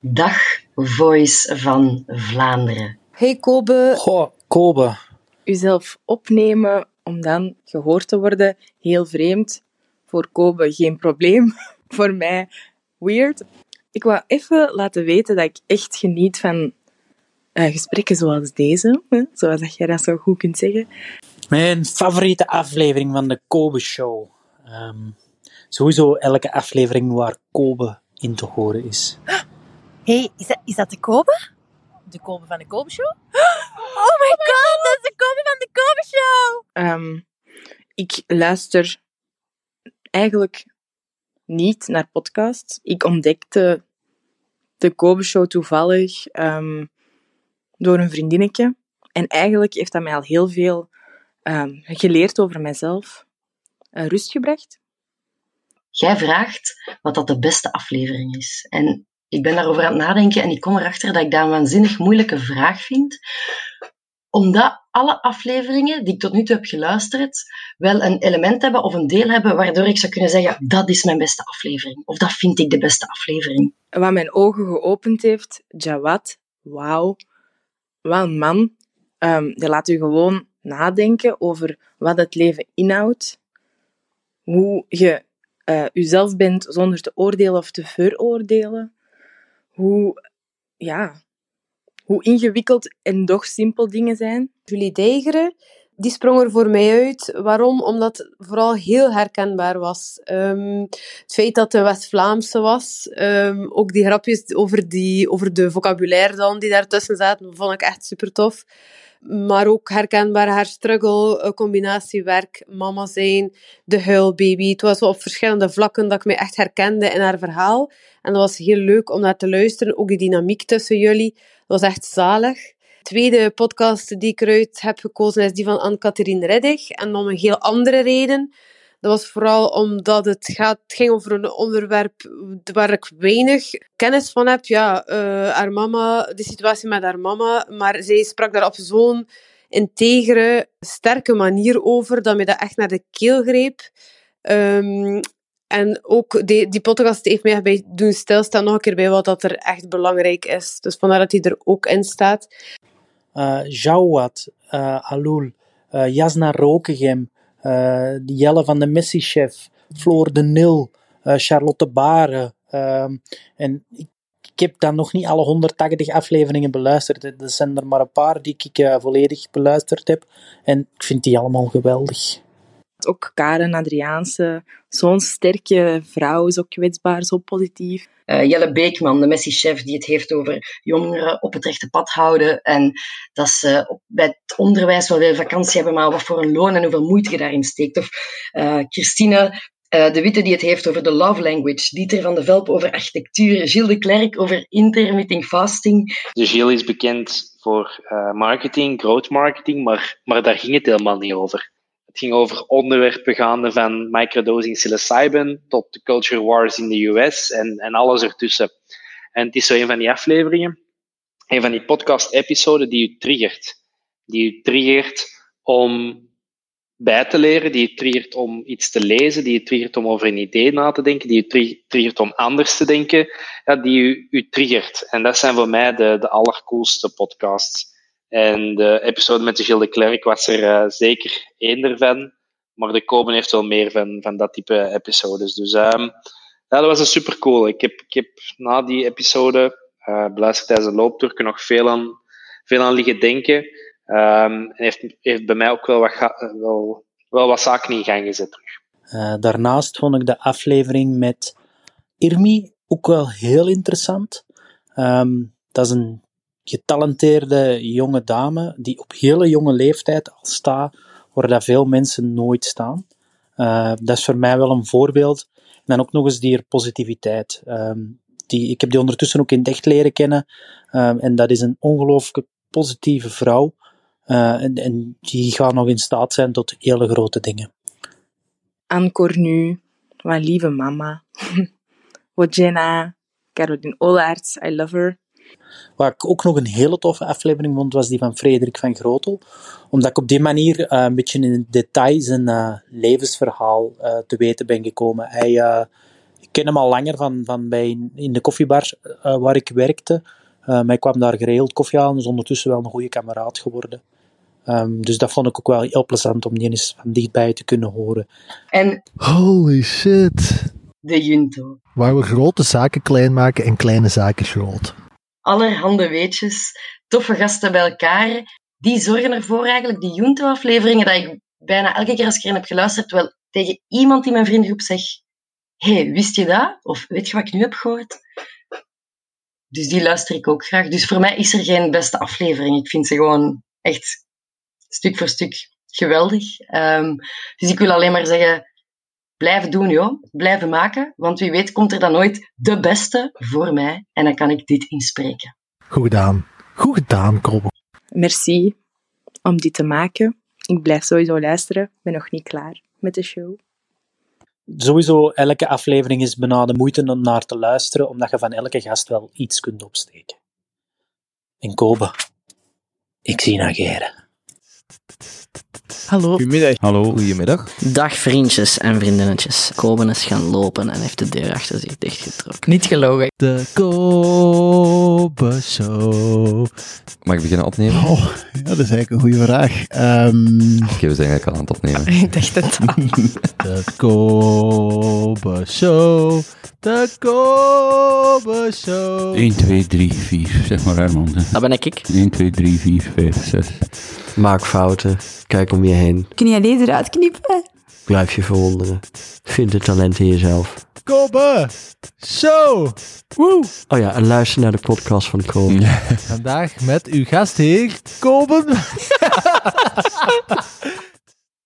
Dag, Voice van Vlaanderen. Hey Kobe. Goh, Kobe. Uzelf opnemen om dan gehoord te worden, heel vreemd. Voor Kobe geen probleem. Voor mij weird. Ik wou even laten weten dat ik echt geniet van uh, gesprekken zoals deze, hè? zoals dat jij dat zo goed kunt zeggen. Mijn favoriete aflevering van de Kobe Show. Um, sowieso elke aflevering waar Kobe in te horen is. Hey, is dat, is dat de Kobe? De Kobe van de Kobe Show? Oh my god, dat is de Kobe van de Kobe Show! Um, ik luister eigenlijk niet naar podcasts. Ik ontdekte de Kobe Show toevallig um, door een vriendinnetje. En eigenlijk heeft dat mij al heel veel um, geleerd over mezelf. Uh, rust gebracht. Jij vraagt wat dat de beste aflevering is. En ik ben daarover aan het nadenken en ik kom erachter dat ik dat een waanzinnig moeilijke vraag vind. Omdat alle afleveringen die ik tot nu toe heb geluisterd wel een element hebben of een deel hebben waardoor ik zou kunnen zeggen dat is mijn beste aflevering. Of dat vind ik de beste aflevering. Wat mijn ogen geopend heeft, Jawad, wauw. Wat man. Die laat u gewoon nadenken over wat het leven inhoudt. Hoe je uh, uzelf bent zonder te oordelen of te veroordelen. Hoe, ja, hoe ingewikkeld en toch simpel dingen zijn. Julie Deigeren, die sprong er voor mij uit. Waarom? Omdat het vooral heel herkenbaar was. Um, het feit dat het West-Vlaamse was, um, ook die grapjes over, die, over de vocabulaire dan die daartussen zaten, vond ik echt super tof maar ook herkenbaar haar struggle, combinatie werk, mama zijn, de huilbaby. Het was op verschillende vlakken dat ik me echt herkende in haar verhaal. En dat was heel leuk om naar te luisteren, ook de dynamiek tussen jullie. Dat was echt zalig. De tweede podcast die ik eruit heb gekozen is die van Anne-Catherine Reddig. En om een heel andere reden. Dat was vooral omdat het, gaat, ging over een onderwerp waar ik weinig kennis van heb. Ja, uh, haar mama, de situatie met haar mama. Maar zij sprak daar op zo'n integere, sterke manier over dat me dat echt naar de keel greep. Um, en ook die, die podcast heeft mij bij doen stilstaan nog een keer bij wat dat er echt belangrijk is. Dus vandaar dat hij er ook in staat. Uh, Jawad, uh, Alul, Jasna Rokegem, uh, Jelle van de Missiechef, Floor de Nil, Charlotte Baren. Uh, en ik, ik, heb dan nog niet alle 180 afleveringen beluisterd. Er zijn er maar een paar die ik volledig beluisterd heb. En ik vind die allemaal geweldig. Ook Karen Adriaanse, zo'n sterke vrouw, zo kwetsbaar, zo positief. Uh, Jelle Beekman, de Messi-chef, die het heeft over jongeren op het rechte pad houden. En dat ze op, bij het onderwijs wel veel vakantie hebben, maar wat voor een loon en hoeveel moeite je daarin steekt. Of uh, Christine uh, de Witte die het heeft over de love language. Dieter van de Velp over architectuur. Gilles de Klerk over intermittent fasting. De Gilles is bekend voor marketing, growth marketing, maar, maar daar ging het helemaal niet over. Het ging over onderwerpen gaande van microdosing psilocybin tot de culture wars in de US en, en alles ertussen. En het is zo een van die afleveringen, een van die podcast-episoden die u triggert. Die u triggert om bij te leren, die u triggert om iets te lezen, die u triggert om over een idee na te denken, die u triggert om anders te denken, ja, die u, u triggert. En dat zijn voor mij de, de allercoolste podcasts. En de episode met de Gilles de Klerk was er uh, zeker één ervan. Maar de Koben heeft wel meer van, van dat type episodes. Dus um, ja, dat was een super cool. Ik heb, ik heb na die episode, uh, beluisterd tijdens de looptour, nog veel aan, veel aan liggen denken. Um, heeft, heeft bij mij ook wel wat, wel, wel wat zaken in gang gezet terug. Daarnaast vond ik de aflevering met Irmi ook wel heel interessant. Um, dat is een getalenteerde jonge dame die op hele jonge leeftijd al staat waar dat veel mensen nooit staan. Uh, dat is voor mij wel een voorbeeld. En dan ook nog eens die positiviteit. Um, die, ik heb die ondertussen ook in echt leren kennen. Um, en dat is een ongelooflijk positieve vrouw. Uh, en, en, die gaat nog in staat zijn tot hele grote dingen. Anne Cornu, mijn lieve mama. Wojena, Caroline Olaerts, I love her. Waar ik ook nog een hele toffe aflevering vond, was die van Frederik van Grotel. Omdat ik op die manier uh, een beetje in detail zijn uh, levensverhaal uh, te weten ben gekomen. Hij, ik ken hem al langer van, van bij in, in de koffiebar uh, waar ik werkte. Maar ik kwam daar geregeld koffie halen, dus ondertussen wel een goede kameraad geworden. Um, dus dat vond ik ook wel heel plezant om die eens van dichtbij te kunnen horen. En Holy shit. de Junto. Waar we grote zaken klein maken en kleine zaken groot. Allerhande weetjes, toffe gasten bij elkaar. Die zorgen ervoor eigenlijk, die Junto-afleveringen, dat ik bijna elke keer als ik erin heb geluisterd, wel tegen iemand in mijn vriendengroep zeg hey, wist je dat? Of weet je wat ik nu heb gehoord? Dus die luister ik ook graag. Dus voor mij is er geen beste aflevering. Ik vind ze gewoon echt stuk voor stuk geweldig. Um, dus ik wil alleen maar zeggen, blijven doen, joh. Blijven maken. Want wie weet komt er dan nooit de beste voor mij. En dan kan ik dit inspreken. Goed gedaan. Goed gedaan, Krobbe. Merci om dit te maken. Ik blijf sowieso luisteren. Ik ben nog niet klaar met de show. Sowieso, elke aflevering is bijna de moeite om naar te luisteren, omdat je van elke gast wel iets kunt opsteken. En Kobe, ik zie naar Geren. Hallo. Goedemiddag. Hallo. Goedemiddag. Dag vriendjes en vriendinnetjes. Koben is gaan lopen en heeft de deur achter zich dichtgetrokken. Niet gelogen. De Kobe Show. Mag ik beginnen opnemen? Oh, ja, dat is eigenlijk een goede vraag. Um... Oké, we zijn eigenlijk al aan het opnemen. ik dacht het al. De Kobe Show. De Kobe Show. 1, 2, 3, 4. Zeg maar Herman. Dat ben ik. 1, 2, 3, 4, 5, 6. Maak fouten. Kijk om je heen. Kun je deze eruit knippen? Blijf je verwonderen. Vind het talent in jezelf. Kobe Show. Woe. Oh ja, en luister naar de podcast van Kobe. Vandaag met uw gastheer Kobe.